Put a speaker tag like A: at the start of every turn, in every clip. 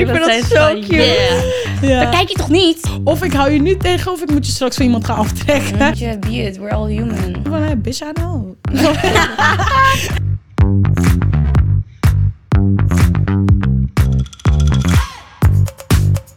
A: Ik vind dat zo
B: van,
A: cute.
B: yeah.
C: Ja.
A: Dat kijk je toch niet?
C: Of ik hou je nu tegen of ik moet je straks van iemand gaan aftrekken.
A: Moet je be it, we're all human.
C: Hey, bitch, I know.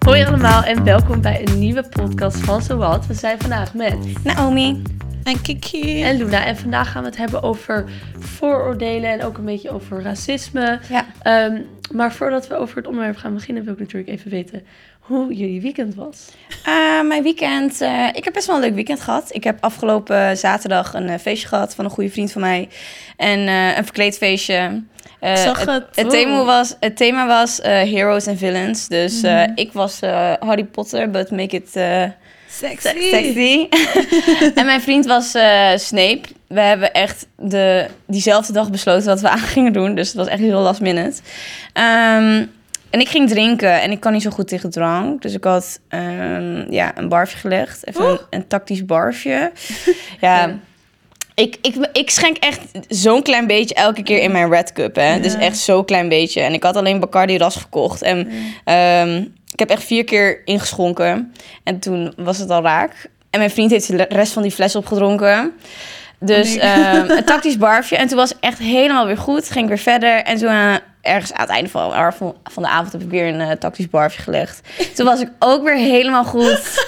B: Hoi allemaal en welkom bij een nieuwe podcast van Zowat. We zijn vandaag met
A: Naomi.
C: En Kiki.
B: en Luna en vandaag gaan we het hebben over vooroordelen en ook een beetje over racisme.
A: Ja.
B: Ehm, maar voordat we over het onderwerp gaan beginnen wil ik natuurlijk even weten hoe jullie weekend was.
A: Eh, mijn weekend, eh, ik heb best wel een leuk weekend gehad. Ik heb afgelopen zaterdag een eh, feestje gehad van een goede vriend van mij. En een verkleedfeestje.
C: Ik zag het.
A: Het, thema was, het thema was heroes en villains. Dus
C: Mhm.
A: ik was Harry Potter, but make it
C: Sexy.
A: sexy. en mijn vriend was Snape. We hebben echt de, diezelfde dag besloten wat we aan gingen doen. Dus het was echt heel last minute. Ehm, en ik ging drinken en ik kan niet zo goed tegen drank. Dus ik had ehm, ja, een barfje gelegd. Even een, een tactisch barfje. ja. Ik, ik, ik schenk echt zo'n klein beetje elke keer in mijn red cup. Hè? Dus echt zo'n klein beetje. En ik had alleen Bacardi ras gekocht. En ehm, ik heb echt vier keer ingeschonken. En toen was het al raak. En mijn vriend heeft de rest van die fles opgedronken. Dus
C: Nee.
A: ehm, een tactisch barfje. En toen was het echt helemaal weer goed. Ging ik weer verder. En toen eh, ergens aan het einde van, van, van de avond heb ik weer een eh, tactisch barfje gelegd. Toen was ik ook weer helemaal goed.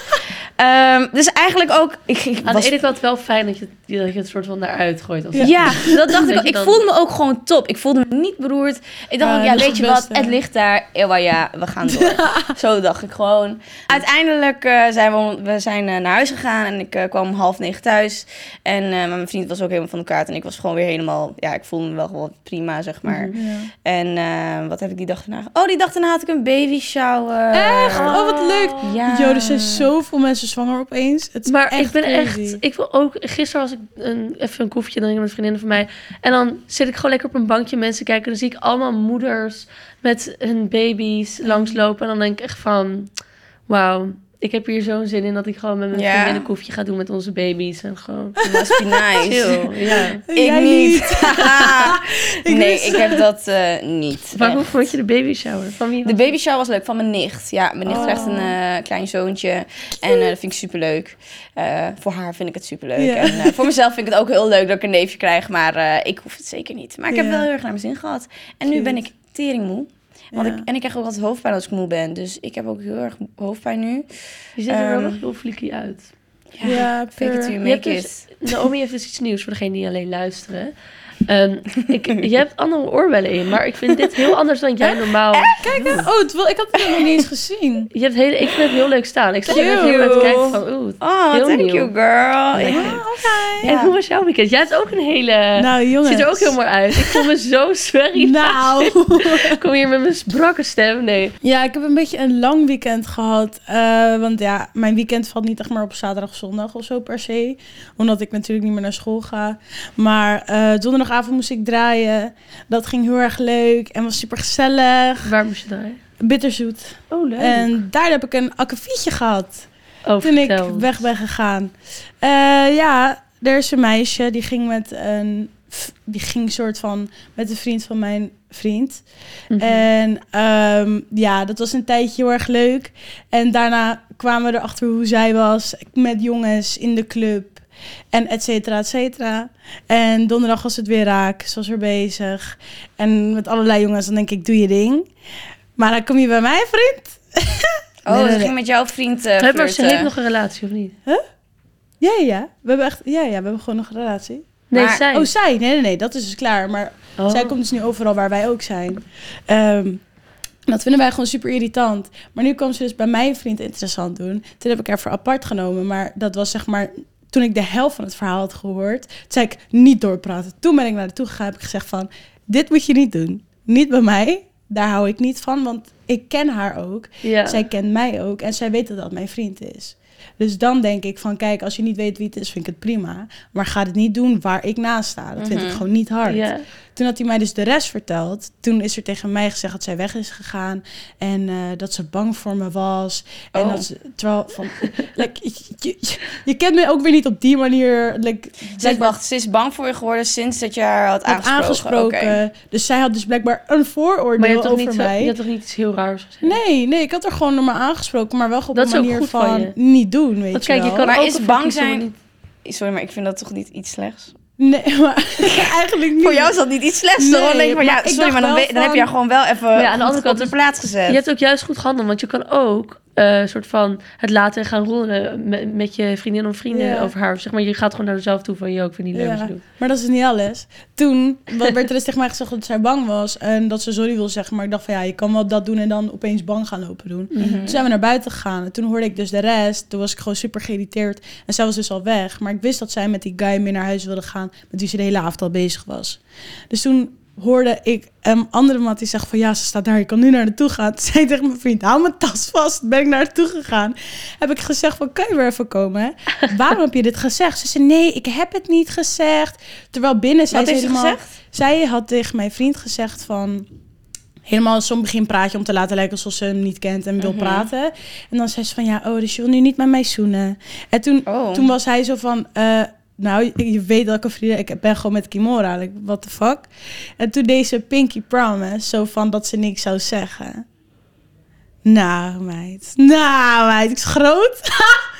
A: Ehm, dus eigenlijk ook... Ik, ik
B: Aan
A: was
B: de ene kant wel fijn dat je, dat je het soort van daaruit gooit. Als
A: ja, dat dacht ik ook. Ik
B: dan-
A: voelde me ook gewoon top. Ik voelde me niet beroerd. Ik dacht
C: Ja,
A: ook, ja, weet je wat, het ligt daar. Ewa, ja, we gaan door. Zo dacht ik gewoon. Uiteindelijk eh, zijn we, we zijn eh, naar huis gegaan en ik eh, kwam om half negen thuis. En eh, mijn vriend was ook helemaal van de kaart en ik was gewoon weer helemaal, ja, ik voelde me wel gewoon prima, zeg maar.
C: Ja.
A: En eh, wat heb ik die dag daarna? Oh, die dag daarna had ik een baby shower.
C: Echt? Oh, wat leuk.
A: Ja.
C: Yo, er zijn zoveel mensen zwanger opeens. Het is
B: Maar
C: echt
B: ik ben
C: crazy.
B: echt. Ik wil ook. Gisteren was ik een, even een koffietje drinken met vriendinnen van mij. En dan zit ik gewoon lekker op een bankje mensen kijken. Dan zie ik allemaal moeders met hun baby's langslopen. En dan denk ik echt van. Wauw. Ik heb hier zo'n zin in dat ik gewoon met mijn
A: Ja.
B: vriendin een koffie ga doen met onze baby's. En gewoon.
A: Must be nice.
B: Chill. Ja.
A: Ik
C: Jij
A: niet.
C: Ik
A: nee,
C: wist
A: ik heb dat eh, niet. Echt.
B: hoe vond je de baby shower? Van wie?
A: De baby shower was leuk van mijn nicht. Ja, mijn nicht
C: Oh.
A: krijgt een eh, klein zoontje. En eh, dat vind ik superleuk. Eh voor haar vind ik het superleuk.
C: Ja.
A: En eh, voor mezelf vind ik het ook heel leuk dat ik een neefje krijg. Maar eh, ik hoef het zeker niet. Maar ik heb wel heel erg naar mijn zin gehad. En nu ben ik teringmoe. Want
C: Ja.
A: ik, en ik krijg ook altijd hoofdpijn als ik moe ben. Dus ik heb ook heel erg hoofdpijn nu.
B: Je ziet er wel
A: Ehm,
B: nog heel flikkie uit.
C: Ja,
A: fake it till you make
B: dus-. Naomi heeft dus iets nieuws voor degene die alleen luisteren. Ehm, ik, je hebt andere oorbellen in, maar ik vind dit heel anders dan jij normaal.
C: Kijk, hè. oh, het, wil- ik had het nog niet eens gezien.
B: Je hebt hele, ik vind het heel leuk staan. Ik er net
A: Cute.
B: heel te kijken van, oeh.
A: Oh,
B: Heel
A: thank
B: nieuw.
A: you girl. Ja.
C: Oké.
B: En hoe was jouw weekend? Jij hebt ook een hele...
C: Nou, jongens.
B: ziet er ook heel mooi uit. Ik voel me zo swerry.
C: Nou.
B: Ik kom hier met mijn brakke stem. Nee.
C: Ja, ik heb een beetje een lang weekend gehad. eh, want ja, mijn weekend valt niet echt maar op zaterdag of zondag of zo per se. Omdat ik natuurlijk niet meer naar school ga. Maar eh, donderdagavond moest ik draaien. Dat ging heel erg leuk en was super gezellig.
B: Waar moest je draaien?
C: Bitterzoet.
B: Oh, leuk.
C: En daar heb ik een akkefietje gehad.
B: oh,
C: toen ik weg ben gegaan. Eh, ja, er is een meisje die ging met een... Die ging soort van met een vriend van mijn vriend.
B: Mhm.
C: En ehm, ja, dat was een tijdje heel erg leuk. En daarna kwamen we erachter hoe zij was met jongens in de club. En et cetera, et cetera. En donderdag was het weer raak. Ze was er bezig. En met allerlei jongens, dan denk ik, doe je ding. Maar dan kom je bij mij, vriend.
A: Oh,
C: Nee, nee,
A: ze
C: nee.
A: ging met jouw vriend uh,
B: maar ze heeft nog een relatie, of niet?
C: Ja, ja, ja. We hebben echt, ja, ja, we hebben gewoon nog een relatie.
B: Nee,
A: Maar-
B: zij.
C: Oh, zij? Nee, nee, nee, dat is dus klaar. Maar
B: Oh.
C: zij komt dus nu overal waar wij ook zijn. Ehm, dat vinden wij gewoon super irritant. Maar nu kwam ze dus bij mijn vriend interessant doen. Toen heb ik haar voor apart genomen. Maar dat was zeg maar... Toen ik de helft van het verhaal had gehoord... Zei ik niet doorpraten. Toen ben ik naar toe gegaan. Heb ik gezegd van... Dit moet je niet doen. Niet bij mij. Daar hou ik niet van. Want ik ken haar ook.
B: Ja.
C: Zij kent mij ook. En zij weet dat dat mijn vriend is. Dus dan denk ik van... Kijk, als je niet weet wie het is, vind ik het prima. Maar ga het niet doen waar ik naast sta. Dat vind ik
A: Mhm.
C: gewoon niet hard. Toen had hij mij dus de rest verteld. Toen is er tegen mij gezegd dat zij weg is gegaan. En eh, dat ze bang voor me was. En
A: Oh.
C: dat ze, terwijl van, like, je, je, je kent me ook weer niet op die manier. Like,
A: Ze is, wacht, ze is bang voor je geworden sinds dat je haar had
C: had
A: aangesproken.
C: aangesproken.
A: Oké.
C: Dus zij had dus blijkbaar een vooroordeel
B: Maar je hebt, toch
C: over
B: niet, zo-
C: mij.
B: je hebt toch niet iets heel raars gezegd?
C: Nee, nee, ik had er gewoon normaal aangesproken, maar wel op
B: Dat
C: een manier
B: van
C: niet doen, weet
B: Want
C: je
B: kijk, je
C: wel.
B: kan
A: Maar
B: ook
A: is bang zijn- Sorry, maar ik vind dat toch niet iets slechts?
C: Nee, maar eigenlijk niet.
A: Voor jou is dat niet iets slechts.
C: Nee?
A: Dan denk van, ja, sorry, maar dan, heb je haar gewoon wel even
B: ja, aan de andere kant
A: op de plaats gezet.
B: Je hebt ook juist goed gehandeld, want je kan ook eh soort van het laten gaan rollen met, met je vriendin of vrienden
C: Ja.
B: over haar. Zeg maar, je gaat gewoon naar jezelf toe van, yo, ik vind het niet leuk
C: Ja,
B: je doet.
C: maar dat is niet alles. Toen wat werd er dus tegen mij gezegd dat zij bang was en dat ze sorry wil zeggen. Maar ik dacht van ja, je kan wel dat doen en dan opeens bang gaan lopen doen.
A: Mhm.
C: Toen zijn we naar buiten gegaan en toen hoorde ik dus de rest. Toen was ik gewoon super geïrriteerd en zij was dus al weg. Maar ik wist dat zij met die guy mee naar huis wilde gaan met wie ze de hele avond al bezig was. Dus toen hoorde ik een andere man die zegt van ja, ze staat daar, je kan nu naar naartoe gaan. Toen zei tegen mijn vriend, hou mijn tas vast. Ben ik naar naartoe gegaan. Heb ik gezegd van, kan je weer even komen? Waarom heb je dit gezegd? Ze zei, nee, ik heb het niet gezegd. Terwijl binnen zei
A: Wat
C: ze helemaal...
A: gezegd?
C: Zij had tegen mijn vriend gezegd van... Helemaal zo'n beginpraatje om te laten lijken alsof ze hem niet kent en wil
A: Mhm.
C: praten. En dan zei ze van, ja, oh, dus je wil nu niet met mij zoenen. En toen,
A: Oh.
C: toen was hij zo van... eh, nou, je- weet dat ik een vriendin... Ik ben gewoon met Kimora. Like, what the fuck? En toen deed ze Pinky Promise. Zo van dat ze niks zou zeggen. Nou, meid. Nou, meid. Ik is groot.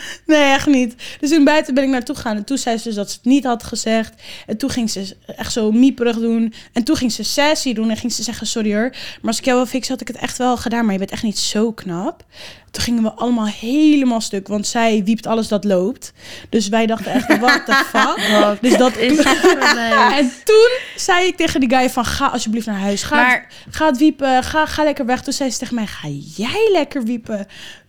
C: nee, echt niet. Dus toen buiten ben ik naartoe gegaan. En toen zei ze dus dat ze het niet had gezegd. En toen ging ze echt zo mieperig doen. En toen ging ze sessie doen. En ging ze zeggen, sorry hoor. Maar als ik jou wil fixen, had ik het echt wel gedaan. Maar je bent echt niet zo knap. Toen gingen we allemaal helemaal stuk. Want zij wiept alles dat loopt. Dus wij dachten echt, what the fuck? Dus dat
B: is.
C: En toen zei ik tegen die guy van, ga alsjeblieft naar huis. Ga,
A: Maar-
C: ga het wiepen, ga, ga lekker weg. Toen zei ze tegen mij, ga jij lekker wiepen?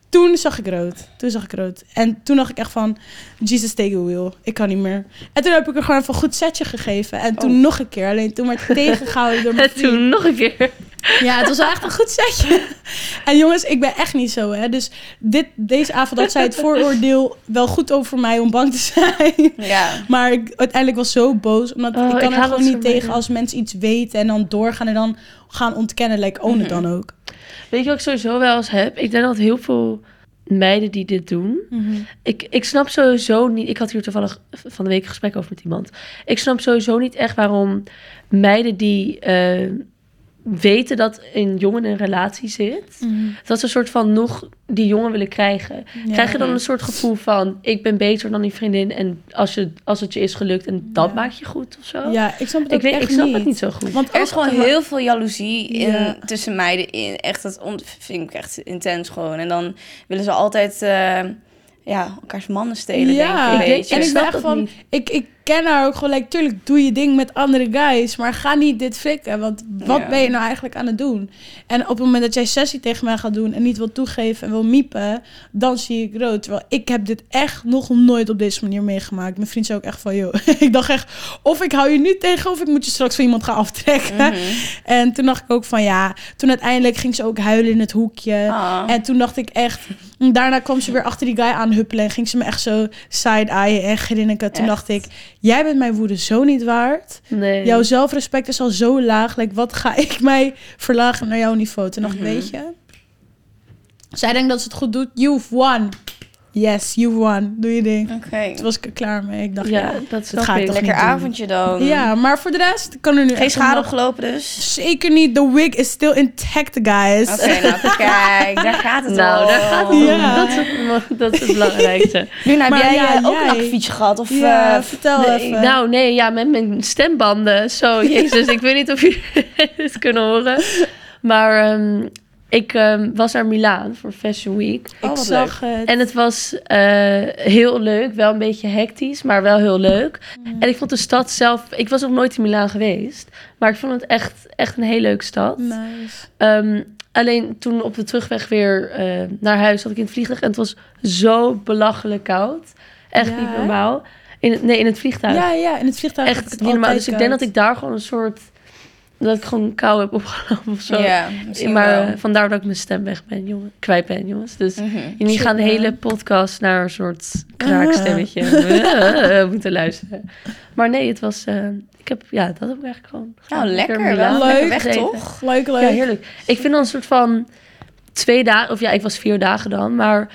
C: Toen zag ik rood. Toen zag ik rood. En toen dacht ik echt van, Jesus take a wheel. Ik kan niet meer. En toen heb ik er gewoon even een goed setje gegeven. En toen
A: Oh.
C: nog een keer. Alleen toen werd ik tegengehouden door mijn
B: En
C: vriend.
B: toen nog een keer.
C: Ja, het was wel echt een goed setje. En jongens, ik ben echt niet zo, hè. Dus dit, deze avond had zij het vooroordeel wel goed over mij om bang te zijn.
A: Ja.
C: Maar ik uiteindelijk was zo boos. Omdat
B: Oh,
C: ik
B: ik
C: kan er
B: haal
C: gewoon
B: het
C: niet tegen als mensen iets weten en dan doorgaan en dan gaan ontkennen. Like, own het
A: Mhm.
C: dan ook.
B: Weet je wat ik sowieso wel eens heb? Ik denk dat heel veel meiden die dit doen... Ik, ik snap sowieso niet... Ik had hier toevallig van de week een gesprek over met iemand. Ik snap sowieso niet echt waarom meiden die eh, weten dat een jongen in een relatie zit... dat ze een soort van nog die jongen willen krijgen.
C: Ja.
B: Krijg je dan een soort gevoel van... ik ben beter dan die vriendin... en als, je, als het je is gelukt en dat
C: Ja.
B: maakt je goed of zo?
C: Ja, ik snap het
B: ik,
C: ook
B: weet,
C: echt
B: ik snap
C: niet.
B: het niet zo goed.
C: Want
A: Er is gewoon heel veel jaloezie in,
C: Ja.
A: tussen meiden in. Echt, dat vind ik echt intens gewoon. En dan willen ze altijd eh, ja, elkaars mannen stelen,
C: Ja,
A: denk ik. je.
C: en ik ben
B: snap
C: echt
B: het
C: van,
B: niet.
C: ik, ik ken haar ook gewoon, like, tuurlijk doe je ding met andere guys, maar ga niet dit flikken, want wat
A: Ja.
C: ben je nou eigenlijk aan het doen? En op het moment dat jij sessie tegen mij gaat doen en niet wil toegeven en wil miepen, dan zie ik rood. Terwijl ik heb dit echt nog nooit op deze manier meegemaakt. Mijn vriend zei ook echt van, joh, ik dacht echt, of ik hou je nu tegen of ik moet je straks van iemand gaan aftrekken.
A: Mhm.
C: En toen dacht ik ook van, ja, toen uiteindelijk ging ze ook huilen in het hoekje.
A: Ah.
C: En toen dacht ik echt... Daarna kwam ze weer achter die guy aanhuppelen... en ging ze me echt zo side-eyen en grinniken. Toen
A: Echt?
C: dacht ik, jij bent mijn woede zo niet waard.
B: Nee.
C: Jouw zelfrespect is al zo laag. Like, wat ga ik mij verlagen naar jouw niveau? Toen dacht ik,
A: Mhm.
C: weet je... Zij denkt dat ze het goed doet. You've won. Yes, you've won. Doe je ding.
A: Oké.
C: Toen was ik er klaar mee. Ik dacht, ja,
B: dat snap
C: ga ik toch
A: Lekker avondje dan.
C: ja, maar voor de rest kan er nu
A: Geen schade
C: nog-
A: opgelopen dus?
C: Zeker niet. The wig is still intact, guys.
A: Oké, nou kijk, daar gaat het
B: Nou,
A: om.
B: daar gaat het om. Dat, is het, dat is het belangrijkste.
A: Nu, heb jij
C: ja,
A: eh, ook
C: jij-
A: een akkefietje gehad? Of,
C: Ja,
A: eh,
C: vertel
B: Nee,
C: even.
B: nou, nee, ja, met mijn stembanden. Zo, jezus, ik weet niet of jullie het kunnen horen. Maar ehm, ik ehm, was naar Milaan voor Fashion Week.
A: Oh,
C: ik zag het.
B: En het was eh, heel leuk. Wel een beetje hectisch, maar wel heel leuk. En ik vond de stad zelf... Ik was nog nooit in Milaan geweest. Maar ik vond het echt, echt een hele leuke stad.
C: Nice.
B: Ehm, alleen toen op de terugweg weer eh, naar huis zat ik in het vliegtuig. En het was zo belachelijk koud. Echt
C: Ja,
B: niet normaal. In het, nee, in het vliegtuig.
C: Ja, ja, in het vliegtuig
B: Echt niet normaal. Dus ik denk dat ik daar gewoon een soort dat ik gewoon kou heb opgelopen of zo.
A: Ja, misschien
B: maar
A: wel.
B: eh, vandaar dat ik mijn stem weg ben, jongen. Kwijt ben, jongens. Dus
A: Mhm.
B: jullie gaan de hele podcast naar een soort kraakstemmetje eh, moeten luisteren. Maar nee, het was... eh, ik heb, ja, dat heb ik eigenlijk gewoon...
A: Nou, lekker.
B: relaxed
A: Wel lekker
C: Leuk.
A: weg, toch?
C: Leuk, leuk.
B: Ja, heerlijk. Ik vind dan een soort van twee dagen, of ja, ik was vier dagen dan, maar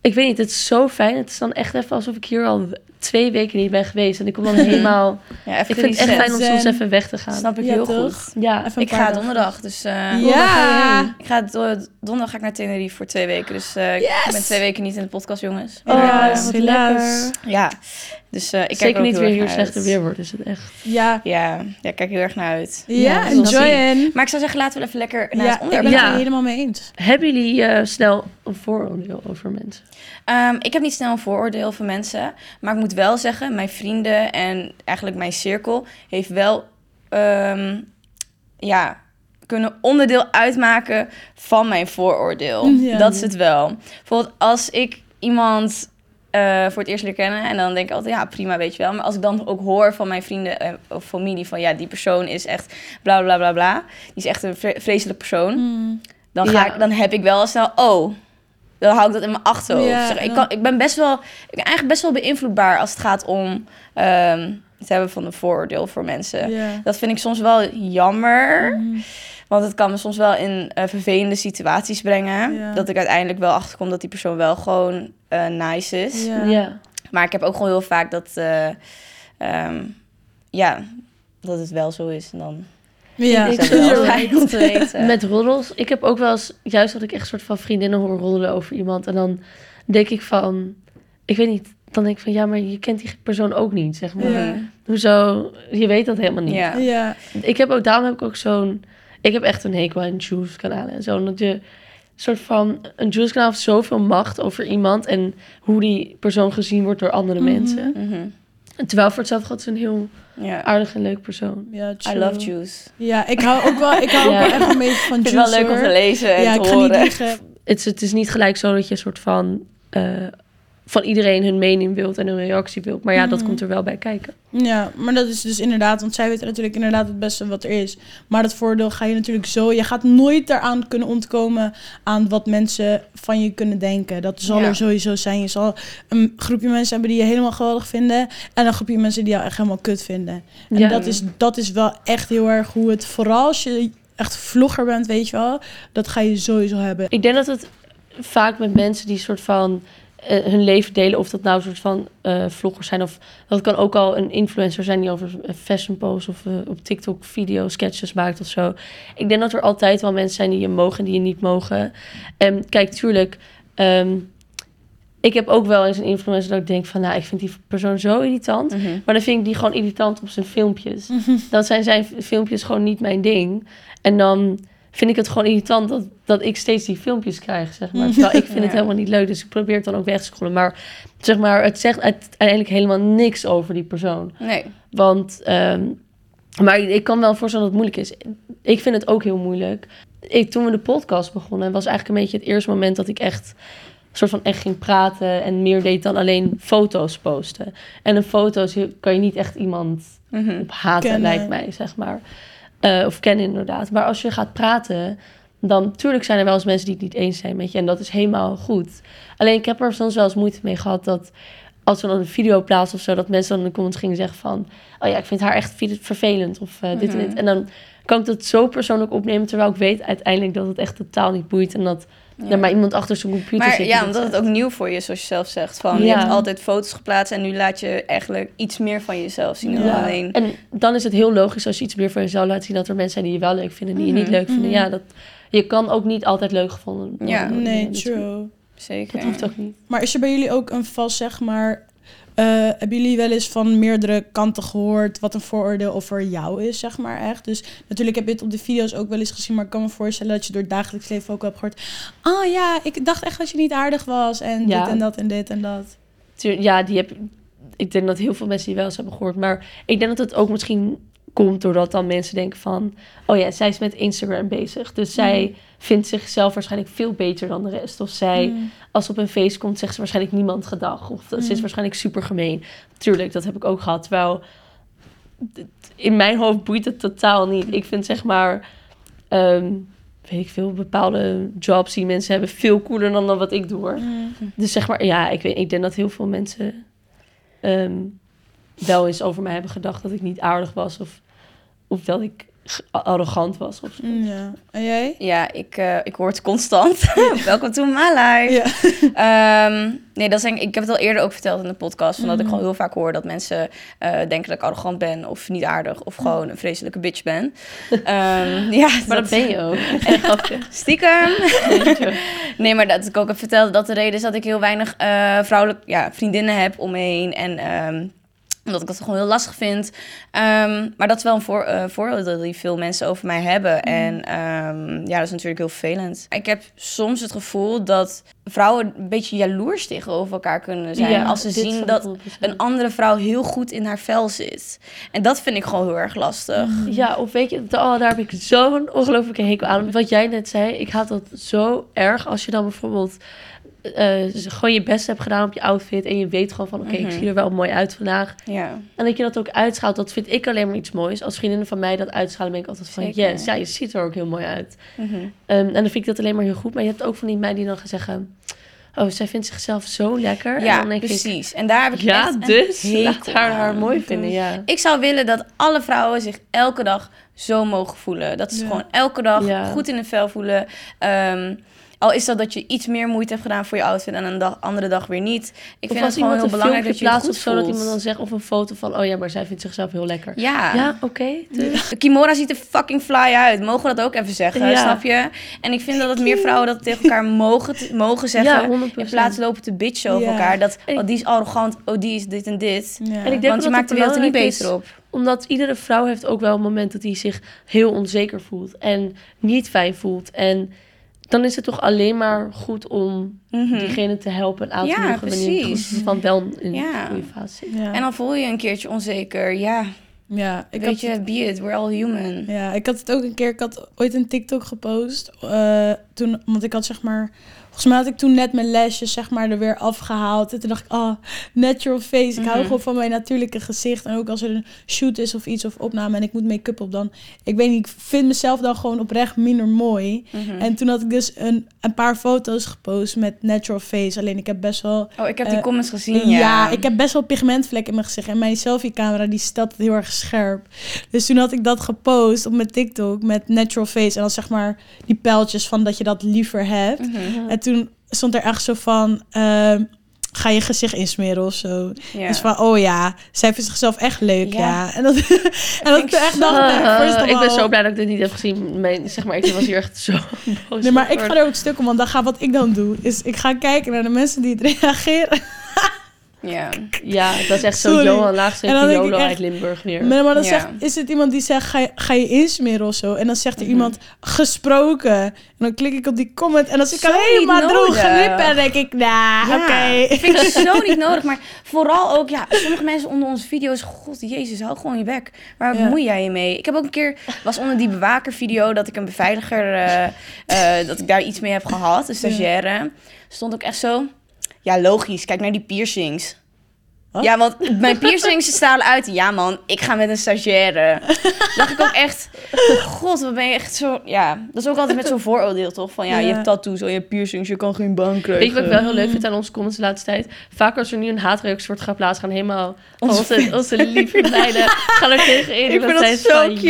B: ik weet niet, het is zo fijn. Het is dan echt even alsof ik hier al twee weken niet ben geweest. En ik kom dan helemaal.
A: Ja, even
B: ik vind het echt fijn om soms even weg te gaan.
A: Snap ik
C: Ja,
A: heel
C: toch?
A: goed.
B: Ja,
C: Even een
A: Ik ga donderdag, dus... eh,
C: Ja.
A: Ik ga do- donderdag ga ik naar Tenerife voor twee weken. Dus eh, ik ben twee weken niet in de podcast, jongens.
B: Oh,
A: Maar,
C: Helaas,
A: eh,
B: wat lekker.
A: ja, dus eh, ik kijk
B: Zeker
A: er ook
B: niet weer hier slechter weer wordt, is het echt.
C: Ja,
A: Ja, ja, ik kijk heel erg naar uit.
C: ja,
B: Ja,
C: enjoy.
A: Maar ik zou zeggen, laten we even lekker naar
C: Ja,
A: het
C: ik ben
A: onderwerp
C: het
B: Ja.
C: helemaal mee eens.
B: Hebben jullie eh, snel een vooroordeel over mensen?
A: Ehm, ik heb niet snel een vooroordeel van mensen. Maar ik moet wel zeggen, mijn vrienden en eigenlijk mijn cirkel heeft wel ehm, ja, kunnen onderdeel uitmaken van mijn vooroordeel.
C: Ja.
A: Dat is het wel. Bijvoorbeeld als ik iemand eh, voor het eerst leer kennen en dan denk ik altijd, ja prima, weet je wel. Maar als ik dan ook hoor van mijn vrienden eh, of familie van ja, die persoon is echt bla bla bla bla. Die is echt een vre- vreselijk persoon.
C: Mm.
A: Dan, ga
B: Ja.
A: ik, dan heb ik wel snel, oh, dan hou ik dat in mijn achterhoofd.
C: Ja,
A: zeg, ik, kan, ik ben best wel, ik ben eigenlijk best wel beïnvloedbaar als het gaat om ehm, het hebben van een vooroordeel voor mensen.
C: Ja.
A: Dat vind ik soms wel jammer,
C: Mhm.
A: want het kan me soms wel in eh, vervelende situaties brengen.
C: Ja.
A: Dat ik uiteindelijk wel achterkom dat die persoon wel gewoon eh, nice is.
C: Ja.
A: Maar ik heb ook gewoon heel vaak dat, eh, ehm, ja, dat het wel zo is. En dan
C: Ja,
B: Ik-
A: fijn om te weten.
B: Met roddels. Ik heb ook wel eens, juist dat ik echt een soort van vriendinnen hoor roddelen over iemand. En dan denk ik van, ik weet niet, dan denk ik van ja, maar je kent die persoon ook niet, zeg maar.
C: Ja.
B: Hoezo? Je weet dat helemaal niet.
A: Ja.
C: ja.
B: Ik heb ook, daarom heb ik ook zo'n, ik heb echt een hekel aan juice kanalen en zo. Omdat je een soort van, een juice kanaal heeft zoveel macht over iemand en hoe die persoon gezien wordt door andere
C: Mhm.
B: mensen.
A: Mhm.
B: En terwijl voor hetzelfde gaat ze een heel
A: ja.
B: aardig en leuk persoon.
C: Ja,
A: I love juice.
C: Ja, ik hou ook wel, ik hou
B: Ja.
C: ook wel echt een beetje van
A: Ik vind
C: juice.
A: het wel leuk om te lezen en
C: Ja,
A: te
C: ik ga niet
A: horen.
C: liegen.
B: Het is, het is niet gelijk zo dat je een soort van, eh, van iedereen hun mening wilt en hun reactie wilt. Maar ja, dat
C: Mhm.
B: komt er wel bij kijken.
C: Ja, maar dat is dus inderdaad, want zij weten natuurlijk inderdaad het beste wat er is. Maar dat voordeel ga je natuurlijk zo, je gaat nooit eraan kunnen ontkomen aan wat mensen van je kunnen denken. Dat zal
A: Ja.
C: er sowieso zijn. Je zal een groepje mensen hebben die je helemaal geweldig vinden en een groepje mensen die jou echt helemaal kut vinden. En
B: Ja.
C: dat, is, dat is wel echt heel erg hoe het, vooral als je echt vlogger bent, weet je wel, dat ga je sowieso hebben.
B: Ik denk dat het vaak met mensen die soort van eh, hun leven delen, of dat nou een soort van eh vloggers zijn, of dat kan ook al een influencer zijn die over eh, fashion posts of op TikTok video sketches maakt of zo. Ik denk dat er altijd wel mensen zijn die je mogen en die je niet mogen. En kijk, tuurlijk. ehm, ik heb ook wel eens een influencer dat ik denk van, nou, ik vind die persoon zo irritant.
A: Mhm.
B: Maar dan vind ik die gewoon irritant op zijn filmpjes. Dan zijn zijn filmpjes gewoon niet mijn ding. En dan vind ik het gewoon irritant dat, dat ik steeds die filmpjes krijg, zeg maar. Terwijl ik vind het helemaal niet leuk, dus ik probeer het dan ook weg te scrollen. Maar zeg maar, het zegt uiteindelijk helemaal niks over die persoon.
A: Nee.
B: Want, ehm, maar ik kan wel voorstellen dat het moeilijk is. Ik vind het ook heel moeilijk. Ik, toen we de podcast begonnen, was eigenlijk een beetje het eerste moment dat ik echt soort van echt ging praten en meer deed dan alleen foto's posten. En een foto's kan je niet echt iemand
A: Mhm.
B: op haten,
C: Kennen.
B: lijkt mij, zeg maar. Eh, of kennen inderdaad. Maar als je gaat praten, dan tuurlijk zijn er wel eens mensen die het niet eens zijn met je. En dat is helemaal goed. Alleen ik heb er soms wel eens moeite mee gehad dat als we dan een video plaatsen of zo, dat mensen dan in de comments gingen zeggen van, oh ja, ik vind haar echt ver- vervelend of eh, dit en
A: Mhm.
B: dit. En dan kan ik dat zo persoonlijk opnemen, terwijl ik weet uiteindelijk dat het echt totaal niet boeit en dat
A: Ja.
B: maar iemand achter zijn computer
A: Maar
B: zit.
A: ja, omdat het ook nieuw voor je is, zoals je zelf zegt. Van, Je hebt altijd foto's geplaatst en nu laat je eigenlijk iets meer van jezelf zien. dan. Alleen.
B: En dan is het heel logisch als je iets meer van jezelf laat zien dat er mensen zijn die je wel leuk vinden en die je niet
A: Mhm.
B: leuk vinden.
C: Mhm.
B: Ja, dat, je kan ook niet altijd leuk gevonden worden.
A: Ja.
C: Nee, true.
A: Zeker.
B: Dat hoeft ook niet.
C: Maar is er bij jullie ook een vast, zeg maar... eh, hebben jullie wel eens van meerdere kanten gehoord wat een vooroordeel over jou is, zeg maar echt? Dus natuurlijk heb je het op de video's ook wel eens gezien, maar ik kan me voorstellen dat je door het dagelijks leven ook hebt gehoord. Oh ja, ik dacht echt dat je niet aardig was en
B: Ja.
C: dit en dat en dit en dat.
B: Ja, die heb, ik denk dat heel veel mensen die wel eens hebben gehoord. Maar ik denk dat het ook misschien komt doordat dan mensen denken van... Oh ja, zij is met Instagram bezig. Dus zij vindt zichzelf waarschijnlijk veel beter dan de rest. Of zij,
C: Mm.
B: als ze op een feest komt, zegt ze waarschijnlijk niemand gedag. Of ze is
C: Mm.
B: waarschijnlijk super gemeen. Tuurlijk, dat heb ik ook gehad. Terwijl in mijn hoofd boeit het totaal niet. Ik vind zeg maar, ehm, weet ik veel, bepaalde jobs die mensen hebben veel cooler dan, dan wat ik doe. hoor. Dus zeg maar, ja, ik, weet, ik denk dat heel veel mensen ehm, wel eens over mij hebben gedacht dat ik niet aardig was of, of dat ik arrogant was of zo.
C: Ja. En jij?
A: Ja, ik, eh, ik hoor het constant. Welkom to my life.
C: Ja.
A: Ehm, nee, dat denk ik, ik heb het al eerder ook verteld in de podcast. Van dat ik gewoon heel vaak hoor dat mensen eh, denken dat ik arrogant ben of niet aardig of gewoon een vreselijke bitch ben. Ehm, ja,
B: Maar dat ben je ook. Grapje.
A: Stiekem. nee, maar dat ik ook heb verteld dat de reden is dat ik heel weinig eh, vrouwelijk ja, vriendinnen heb om me heen. En ehm, omdat ik dat gewoon heel lastig vind. Ehm, maar dat is wel een voor, eh, vooroordeel die veel mensen over mij hebben. En ehm, ja, dat is natuurlijk heel vervelend. Ik heb soms het gevoel dat vrouwen een beetje jaloers tegenover elkaar kunnen zijn.
B: Ja,
A: als ze zien dat
B: 100%.
A: een andere vrouw heel goed in haar vel zit. En dat vind ik gewoon heel erg lastig.
B: Ja, of weet je, oh, daar heb ik zo'n ongelofelijke hekel aan. Wat jij net zei, ik haat dat zo erg als je dan bijvoorbeeld eh, gewoon je best hebt gedaan op je outfit en je weet gewoon van, oké, ik
A: Mhm.
B: zie er wel mooi uit vandaag.
A: Ja.
B: En dat je dat ook uitschaalt, dat vind ik alleen maar iets moois. Als vriendinnen van mij dat uitschalen, ben ik altijd van,
A: Zeker.
B: yes, ja, je ziet er ook heel mooi uit.
A: Mhm.
B: Ehm, en dan vind ik dat alleen maar heel goed. Maar je hebt ook van die meiden die dan gaan zeggen, oh, zij vindt zichzelf zo lekker. en
A: Ja,
B: dan denk ik,
A: precies. En daar heb ik
B: ja,
A: echt
B: dus laat haar haar mooi vinden, ja.
A: Ik zou willen dat alle vrouwen zich elke dag zo mogen voelen. Dat ze
C: Ja.
A: gewoon elke dag
B: Ja.
A: goed in hun vel voelen. Ehm, al is dat dat je iets meer moeite hebt gedaan voor je outfit en een dag, andere dag weer niet. Ik
B: of
A: vind het gewoon heel belangrijk dat je
B: plaatst
A: goed
B: of zo, dat iemand dan zegt, of een foto van, oh ja, maar zij vindt zichzelf heel lekker.
A: Ja.
B: Ja, oké. dus.
A: Kimora ziet er fucking fly uit. Mogen we dat ook even zeggen,
B: Ja.
A: snap je? En ik vind dat het meer vrouwen dat tegen elkaar mogen, mogen zeggen.
B: Ja, 100%.
A: in plaats lopen te bitchen over
C: Ja.
A: elkaar. Dat, oh, die is arrogant, oh, die is dit en dit.
C: Ja.
B: En ik denk
A: Want
B: dat
A: je maakt
B: het
A: de wereld er niet beter op.
B: Omdat iedere vrouw heeft ook wel een moment dat hij zich heel onzeker voelt. En niet fijn voelt. En dan is het toch alleen maar goed om
A: Mhm.
B: diegene te helpen en aan te
A: Ja,
B: moedigen wanneer het
A: precies.
B: goed van wel in
A: Ja.
B: een goede fase zit.
C: Ja.
A: En dan voel je je een keertje onzeker. Ja,
C: ja, ik
A: weet
C: had
A: je, be it, we're all human.
C: Ja, ik had het ook een keer. Ik had ooit een TikTok gepost. eh, toen, want ik had zeg maar. Volgens mij had ik toen net mijn lesjes zeg maar er weer afgehaald. En toen dacht ik, oh, natural face. Ik hou
A: Mhm.
C: gewoon van mijn natuurlijke gezicht. En ook als er een shoot is of iets of opname en ik moet make-up op, dan... Ik weet niet, ik vind mezelf dan gewoon oprecht minder mooi.
A: Mhm.
C: En toen had ik dus een, een paar foto's gepost met natural face. Alleen ik heb best wel...
A: Oh, ik heb die
C: Eh,
A: comments gezien,
C: Ja,
A: ja.
C: ik heb best wel pigmentvlekken in mijn gezicht. En mijn selfie-camera die stelt het heel erg scherp. Dus toen had ik dat gepost op mijn TikTok met natural face. En dan zeg maar die pijltjes van dat je dat liever hebt.
A: Mhm.
C: En toen stond er echt zo van... ehm, ga je gezicht insmeren of zo.
A: Ja.
C: Dus van, oh ja, zij vindt zichzelf echt leuk, ja.
A: Ja.
C: En dat, en dat ik echt dacht, of
B: ik ben zo blij dat ik dit niet heb gezien. Mijn, zeg maar, ik was hier echt zo boos
C: Nee, maar ik ga er ook stuk om, want dan ga wat ik dan doe, is ik ga kijken naar de mensen die het reageren.
A: Ja.
B: Ja, dat is echt zo
C: Sorry.
B: Johan
C: En dan
B: Laagstreepje
C: denk ik
B: Jolo
C: echt-
B: uit Limburg weer.
C: Maar, maar dan
A: Ja.
C: zegt, is het iemand die zegt, ga je, ga je insmeren of zo? En dan zegt er
A: Mhm.
C: iemand, gesproken. En dan klik ik op die comment en dan zit ik helemaal droge
A: nodig.
C: lippen. En denk ik, nou,
A: Ja,
C: oké.
A: Dat vind ik zo niet nodig. Maar vooral ook, ja, sommige mensen onder onze video's... God, jezus, hou gewoon je bek. Waar
C: Ja.
A: bemoei jij je mee? Ik heb ook een keer, was onder die bewakervideo... dat ik een beveiliger, eh, eh, dat ik daar iets mee heb gehad. Een stagiaire. Stond ook echt zo... Ja, logisch. Kijk naar die piercings. Ja, want mijn piercings stralen uit. Ja, man, ik ga met een stagiaire. dacht ik ook echt... God, wat ben je echt zo... Ja, dat is ook altijd met zo'n vooroordeel, toch? Van ja, je hebt tattoos, oh, je hebt piercings, je kan geen baan krijgen.
B: Weet je wat ik wel heel leuk vind aan onze comments de laatste tijd? Vaak als er nu een haatreactie wordt geplaatst, gaan helemaal
A: Onze
B: onze, onze, lieve meiden gaan er tegenin.
A: Ik
B: Dat
A: vind dat
B: zijn
A: zo
B: van,
A: cute.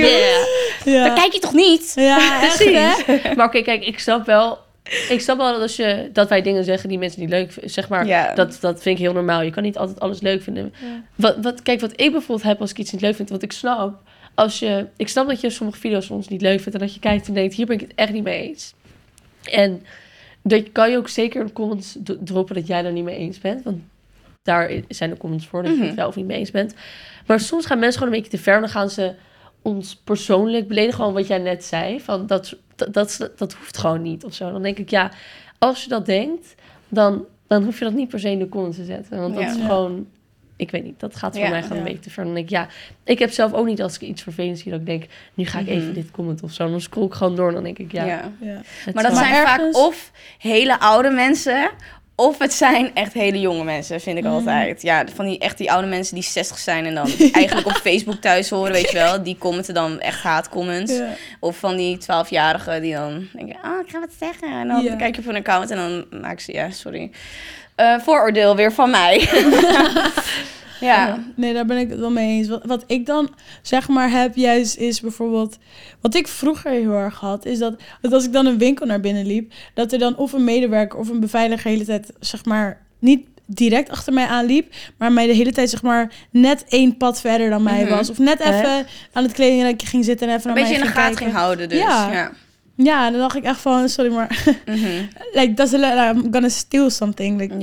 B: Yeah.
C: Ja,
A: kijk je toch niet?
C: ja echt, hè?
B: Precies. Maar oké, kijk, ik snap wel... Ik snap wel dat, als je, dat wij dingen zeggen die mensen niet leuk vinden. Zeg maar,
A: Ja.
B: dat, dat vind ik heel normaal. Je kan niet altijd alles leuk vinden. Wat, wat, kijk, wat ik bijvoorbeeld heb als ik iets niet leuk vind... Want ik snap, als je, ik snap dat je sommige video's van ons niet leuk vindt... en dat je kijkt en denkt, hier ben ik het echt niet mee eens. En dat kan je ook zeker in de comments droppen dat jij daar niet mee eens bent. Want daar zijn de comments voor dat je
A: Mhm.
B: het wel of niet mee eens bent. Maar soms gaan mensen gewoon een beetje te ver. en Dan gaan ze ons persoonlijk beledigen. Gewoon wat jij net zei. Van dat, dat, dat, dat hoeft gewoon niet of zo. Dan denk ik, ja, als je dat denkt, dan, dan hoef je dat niet per se in de comments te zetten. Want dat
A: Ja.
B: is
C: Ja.
B: gewoon... Ik weet niet, dat gaat voor
A: Ja.
B: mij gewoon
C: Ja.
B: een beetje te ver. Dan denk ik, ja, ik heb zelf ook niet als ik iets vervelends zie... dat ik denk, nu ga ik
A: Mhm.
B: even dit comment of zo. Dan scroll ik gewoon door en dan denk ik, ja.
A: Ja. Maar dat zijn vaak of hele oude mensen Of het zijn echt hele jonge mensen, vind ik
C: Mhm.
A: altijd. Ja, van die echt die oude mensen die 60 zijn en dan eigenlijk op Facebook thuis horen, weet je wel. Die commenten dan echt haatcomments.
C: Ja.
A: Of van die 12-jarigen die dan denken, oh, ik ga wat zeggen. En dan
C: Ja.
A: kijk je op hun account en dan maak ze, ja, sorry. Eh, vooroordeel weer van mij. ja.
C: Nee, daar ben ik het wel mee eens. Wat, wat ik dan zeg maar heb juist is bijvoorbeeld... Wat ik vroeger heel erg had, is dat, dat als ik dan een winkel naar binnen liep... dat er dan of een medewerker of een beveiliger de hele tijd zeg maar niet direct achter mij aanliep... maar mij de hele tijd zeg maar net één pad verder dan mij
A: Mhm.
C: was. Of net even aan het kledingrijkje ging zitten en even
A: Een
C: naar
A: beetje in
C: mij
A: de
C: ging
A: gaten
C: kijken.
A: ging houden dus.
C: Ja.
A: Ja.
C: Ja, dan dacht ik echt van, sorry maar...
A: Mhm.
C: like, does it look like I'm gonna steal something? Like,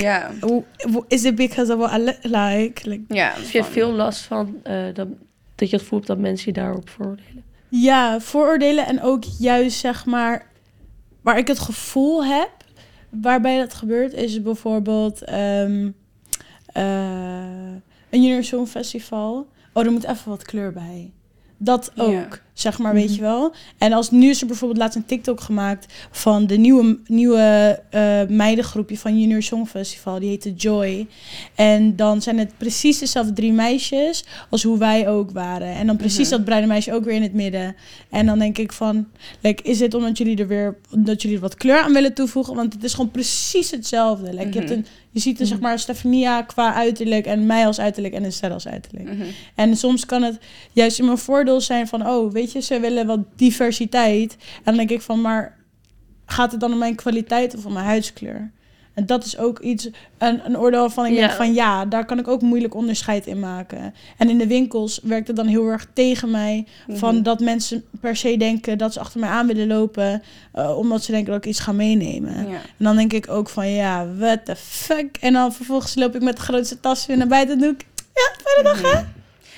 C: w- is it because of what I look like? like
A: Ja.
B: Heb je veel last van eh, dat, dat je het voelt dat mensen je daarop veroordelen?
C: Ja, vooroordelen en ook juist zeg maar waar ik het gevoel heb waarbij dat gebeurt is bijvoorbeeld ehm, eh, een Junior Song Festival. Oh, er moet even wat kleur bij. Dat ook,
A: Ja.
C: Zeg maar, weet je wel. En als nu is er bijvoorbeeld laatst een TikTok gemaakt van de nieuwe, nieuwe eh, meidengroepje van Junior Song Festival. Die heette Joy. En dan zijn het precies dezelfde drie meisjes als hoe wij ook waren. En dan precies
A: Mhm.
C: dat bruine meisje ook weer in het midden. En dan denk ik van, like, is het omdat jullie er weer omdat jullie er wat kleur aan willen toevoegen? Want het is gewoon precies hetzelfde. Like, je, hebt
A: Mhm.
C: een, je ziet er zeg maar Stefania qua uiterlijk en mij als uiterlijk en Estelle als uiterlijk.
A: Mhm.
C: En soms kan het juist in mijn voordeel zijn van, oh, weet je, ze willen wat diversiteit. En dan denk ik van, maar gaat het dan om mijn kwaliteit of om mijn huidskleur? En dat is ook iets, een, een oordeel waarvan ik
B: Ja.
C: denk van, ja, daar kan ik ook moeilijk onderscheid in maken. En in de winkels werkt het dan heel erg tegen mij, van
A: Mhm.
C: dat mensen per se denken dat ze achter mij aan willen lopen, eh, omdat ze denken dat ik iets ga meenemen.
A: Ja.
C: En dan denk ik ook van, ja, what the fuck? En dan vervolgens loop ik met de grootste tas weer naar buiten en doe ik,
A: Mhm.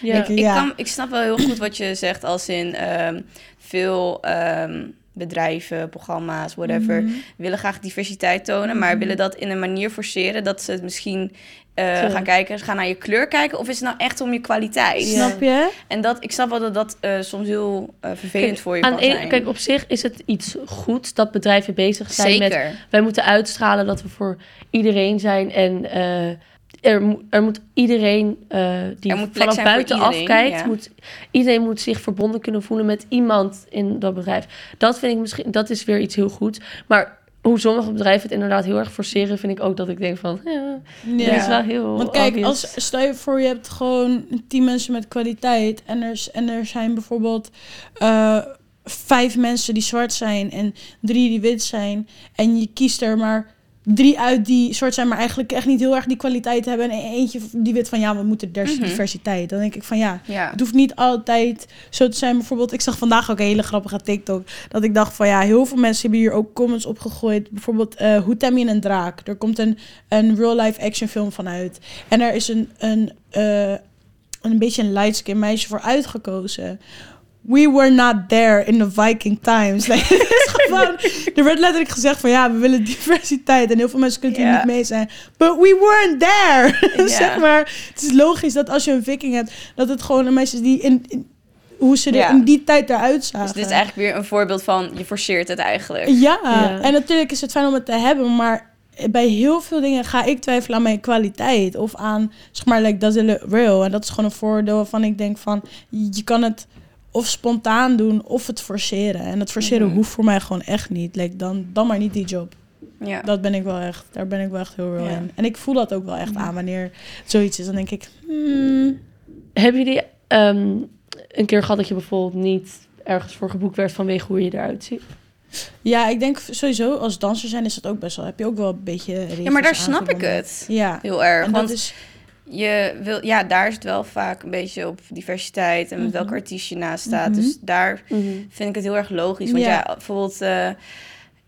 B: Ja.
C: Ik-
A: Ik,
C: Ja.
A: kan, ik snap wel heel goed wat je zegt als in ehm, veel ehm, bedrijven, programma's, whatever,
C: Mhm.
A: willen graag diversiteit tonen, maar willen dat in een manier forceren dat ze het misschien eh, gaan kijken, ze gaan naar je kleur kijken, of is het nou echt om je kwaliteit?
B: Ja.
C: Snap je?
A: En dat, ik snap wel dat dat eh, soms heel eh, vervelend
B: Kijk,
A: voor je kan
B: ene-
A: zijn.
B: Kijk, op zich is het iets goeds dat bedrijven bezig zijn met...
A: Zeker.
B: Wij moeten uitstralen dat we voor iedereen zijn en... er, moet- er moet iedereen eh, die
A: moet
B: vanaf
A: zijn voor
B: buitenaf
A: iedereen,
B: kijkt,
A: ja.
B: moet, iedereen moet zich verbonden kunnen voelen met iemand in dat bedrijf. Dat vind ik misschien, dat is weer iets heel goed. Maar hoe sommige bedrijven het inderdaad heel erg forceren, vind ik ook dat ik denk van, ja,
C: Ja.
B: dit is wel heel
C: Want kijk,
B: obvious.
C: als, stel je voor je hebt gewoon tien mensen met kwaliteit en er, is- en er zijn bijvoorbeeld eh, vijf mensen die zwart zijn en drie die wit zijn en je kiest er maar drie uit die zwart zijn, maar eigenlijk echt niet heel erg die kwaliteit hebben en eentje die wit van ja, we moeten
A: Mhm.
C: diversiteit. Dan denk ik van ja,
A: Ja.
C: het hoeft niet altijd zo te zijn. Bijvoorbeeld, ik zag vandaag ook een hele grappige TikTok. Dat ik dacht van ja, heel veel mensen hebben hier ook comments op gegooid. Bijvoorbeeld, eh hoe tem je een draak? Er komt een, een real-life action film van uit. En er is een, een, eh, een beetje een light skin meisje voor uitgekozen. We were not there in the Viking times. Gewoon, er werd letterlijk gezegd van ja, we willen diversiteit. En heel veel mensen kunnen er
A: Ja.
C: niet mee zijn. But we weren't there. Zeg maar, het is logisch dat als je een viking hebt, dat het gewoon een meisje is die in, in- hoe ze er
A: Ja.
C: in die tijd eruit zagen.
A: Dus dit is eigenlijk weer een voorbeeld van je forceert het eigenlijk.
C: Ja.
B: Ja.
C: en natuurlijk is het fijn om het te hebben, maar bij heel veel dingen ga ik twijfelen aan mijn kwaliteit of aan, zeg maar, like, does it look real? En dat is gewoon een voordeel waarvan ik denk van, je kan het of spontaan doen of het forceren. En het forceren
A: Mhm.
C: hoeft voor mij gewoon echt niet. Like, dan, dan maar niet die job.
A: Ja.
C: Dat ben ik wel echt, daar ben ik wel echt heel real
A: Ja.
C: in. En ik voel dat ook wel echt aan wanneer zoiets is. Dan denk ik, hmm,
B: Hebben jullie ehm, een keer gehad dat je bijvoorbeeld niet ergens voor geboekt werd vanwege hoe je eruit ziet?
C: ja, ik denk sowieso als danser zijn is dat ook best wel. Heb je ook wel een beetje.
A: ja, maar daar snap ik het
C: Ja.
A: heel erg.
C: En
A: Want
C: dat is
A: je wil, ja, daar is het wel vaak een beetje op diversiteit en met
C: Mhm.
A: welke artiest je naast staat.
C: Mhm.
A: Dus daar vind ik het heel erg logisch. Want ja,
C: Ja.
A: bijvoorbeeld, eh,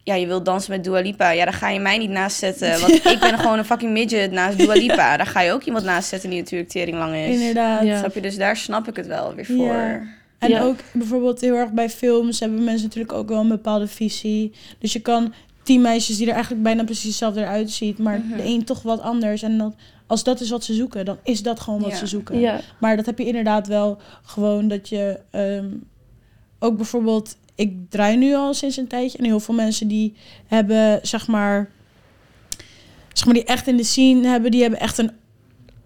A: ja, je wilt dansen met Dua Lipa. Ja, daar ga je mij niet naast zetten. Want ik ben gewoon een fucking midget naast Dua Lipa. Daar ga je ook iemand naast zetten die natuurlijk tering lang is.
C: inderdaad.
B: Ja.
A: Snap je? Dus daar snap ik het wel weer voor.
C: Ja. En
B: Ja.
C: ook bijvoorbeeld heel erg bij films hebben mensen natuurlijk ook wel een bepaalde visie. Dus je kan tien meisjes die er eigenlijk bijna precies hetzelfde eruit ziet, maar
A: Mhm.
C: de een toch wat anders. En dat, als dat is wat ze zoeken, dan is dat gewoon wat
A: Ja.
C: ze zoeken.
B: Ja.
C: Maar dat heb je inderdaad wel gewoon dat je ehm, ook bijvoorbeeld, ik draai nu al sinds een tijdje en heel veel mensen die hebben zeg maar zeg maar, die echt in de scene hebben, die hebben echt een,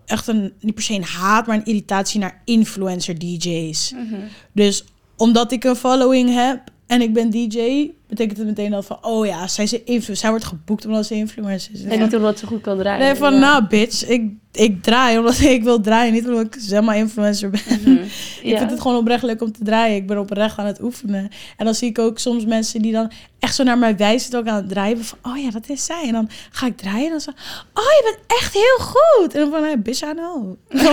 C: echt een, niet per se een haat, maar een irritatie naar influencer DJ's.
A: Mhm.
C: Dus omdat ik een following heb en ik ben DJ, betekent het meteen al van, oh ja, zij, is een influ- zij wordt geboekt omdat ze influencer is.
B: En niet omdat ze goed kan draaien.
C: Nee, van
A: ja.
C: nou bitch, ik, ik draai omdat ik wil draaien, niet omdat ik zeg maar influencer ben.
A: Mhm.
C: Ik
B: Ja.
C: vind het gewoon oprecht leuk om te draaien. Ik ben oprecht aan het oefenen. En dan zie ik ook soms mensen die dan echt zo naar mij wijzen, ook aan het draaien. Van, oh ja, dat is zij. En dan ga ik draaien en dan zo, oh, je bent echt heel goed. En dan van, hey, bitch, I know.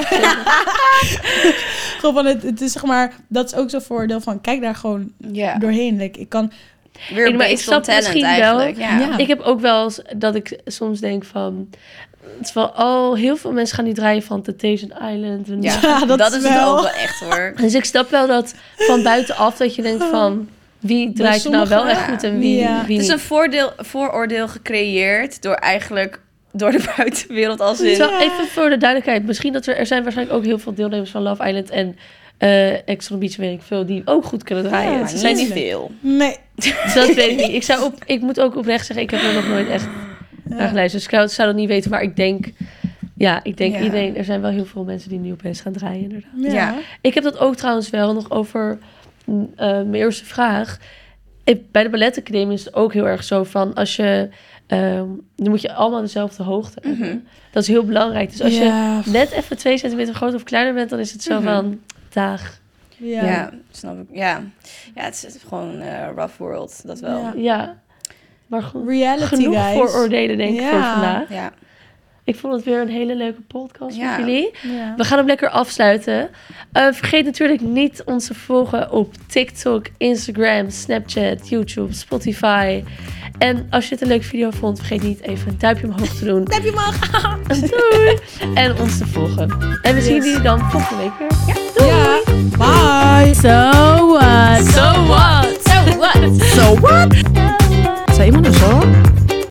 C: gewoon van, het, het is zeg maar, dat is ook zo'n voordeel van, kijk daar gewoon
A: Ja.
C: doorheen. Like, ik kan,
A: Weer
B: Ik- maar ik snap misschien wel-
A: eigenlijk. Ja.
C: Ja.
B: Ik heb ook wel eens dat ik soms denk van... Het is wel, oh, heel veel mensen gaan nu draaien van Temptation Island. En
A: Ja,
C: Ja, dat
A: dat,
C: is
A: het
C: wel.
A: ook wel echt hoor.
B: Dus ik snap wel dat van buitenaf dat je denkt van... Wie draait nou wel echt goed en wie,
C: Ja.
B: wie
A: Het is een voordeel, vooroordeel gecreëerd door eigenlijk door de buitenwereld als in.
B: Even voor de duidelijkheid. Misschien dat er, er zijn waarschijnlijk ook heel veel deelnemers van Love Island en eh Ex on the Beach, weet ik veel, die ook goed kunnen draaien.
C: Ja,
A: niet
B: zijn niet
A: veel.
C: nee.
B: Dat weet ik niet. Ik, zou op, ik moet ook oprecht zeggen, ik heb er nog nooit echt naar geluisterd. Dus ik zou, dat niet weten, maar ik denk... Ja, ik denk
A: Ja.
B: iedereen... Er zijn wel heel veel mensen die nu opeens gaan draaien, inderdaad.
C: Ja.
A: Ja.
B: Ik heb dat ook trouwens wel nog over mm, eh, mijn eerste vraag. Ik- bij de balletacademie is het ook heel erg zo van... Als je... ehm, dan moet je allemaal dezelfde hoogte hebben.
A: Mhm.
B: Dat is heel belangrijk. Dus als
C: Ja.
B: je net even twee centimeter groter of kleiner bent... dan is het zo
A: Mhm.
B: van... Daag.
C: Ja.
A: Ja. snap ik. Ja, ja het is het is gewoon eh rough world, dat wel.
C: Ja.
A: Ja.
B: Ja. Maar goed.
C: Reality,
B: Genoeg
C: guys.
B: vooroordelen, denk ik, voor
C: Ja.
B: vandaag. Ik vond het weer een hele leuke podcast
A: Ja.
B: met jullie.
C: Ja.
B: We gaan hem lekker afsluiten. Eh, vergeet natuurlijk niet ons te volgen op TikTok, Instagram, Snapchat, YouTube, Spotify. En als je het een leuke video vond, vergeet niet even een duimpje omhoog te doen.
C: Heb je mag?
B: Doei! En ons te volgen. En we zien jullie dan volgende week weer. Ja,
C: ja. Bye.
B: So what? So what?
A: So what?
C: So what? Zijn iemand een zo?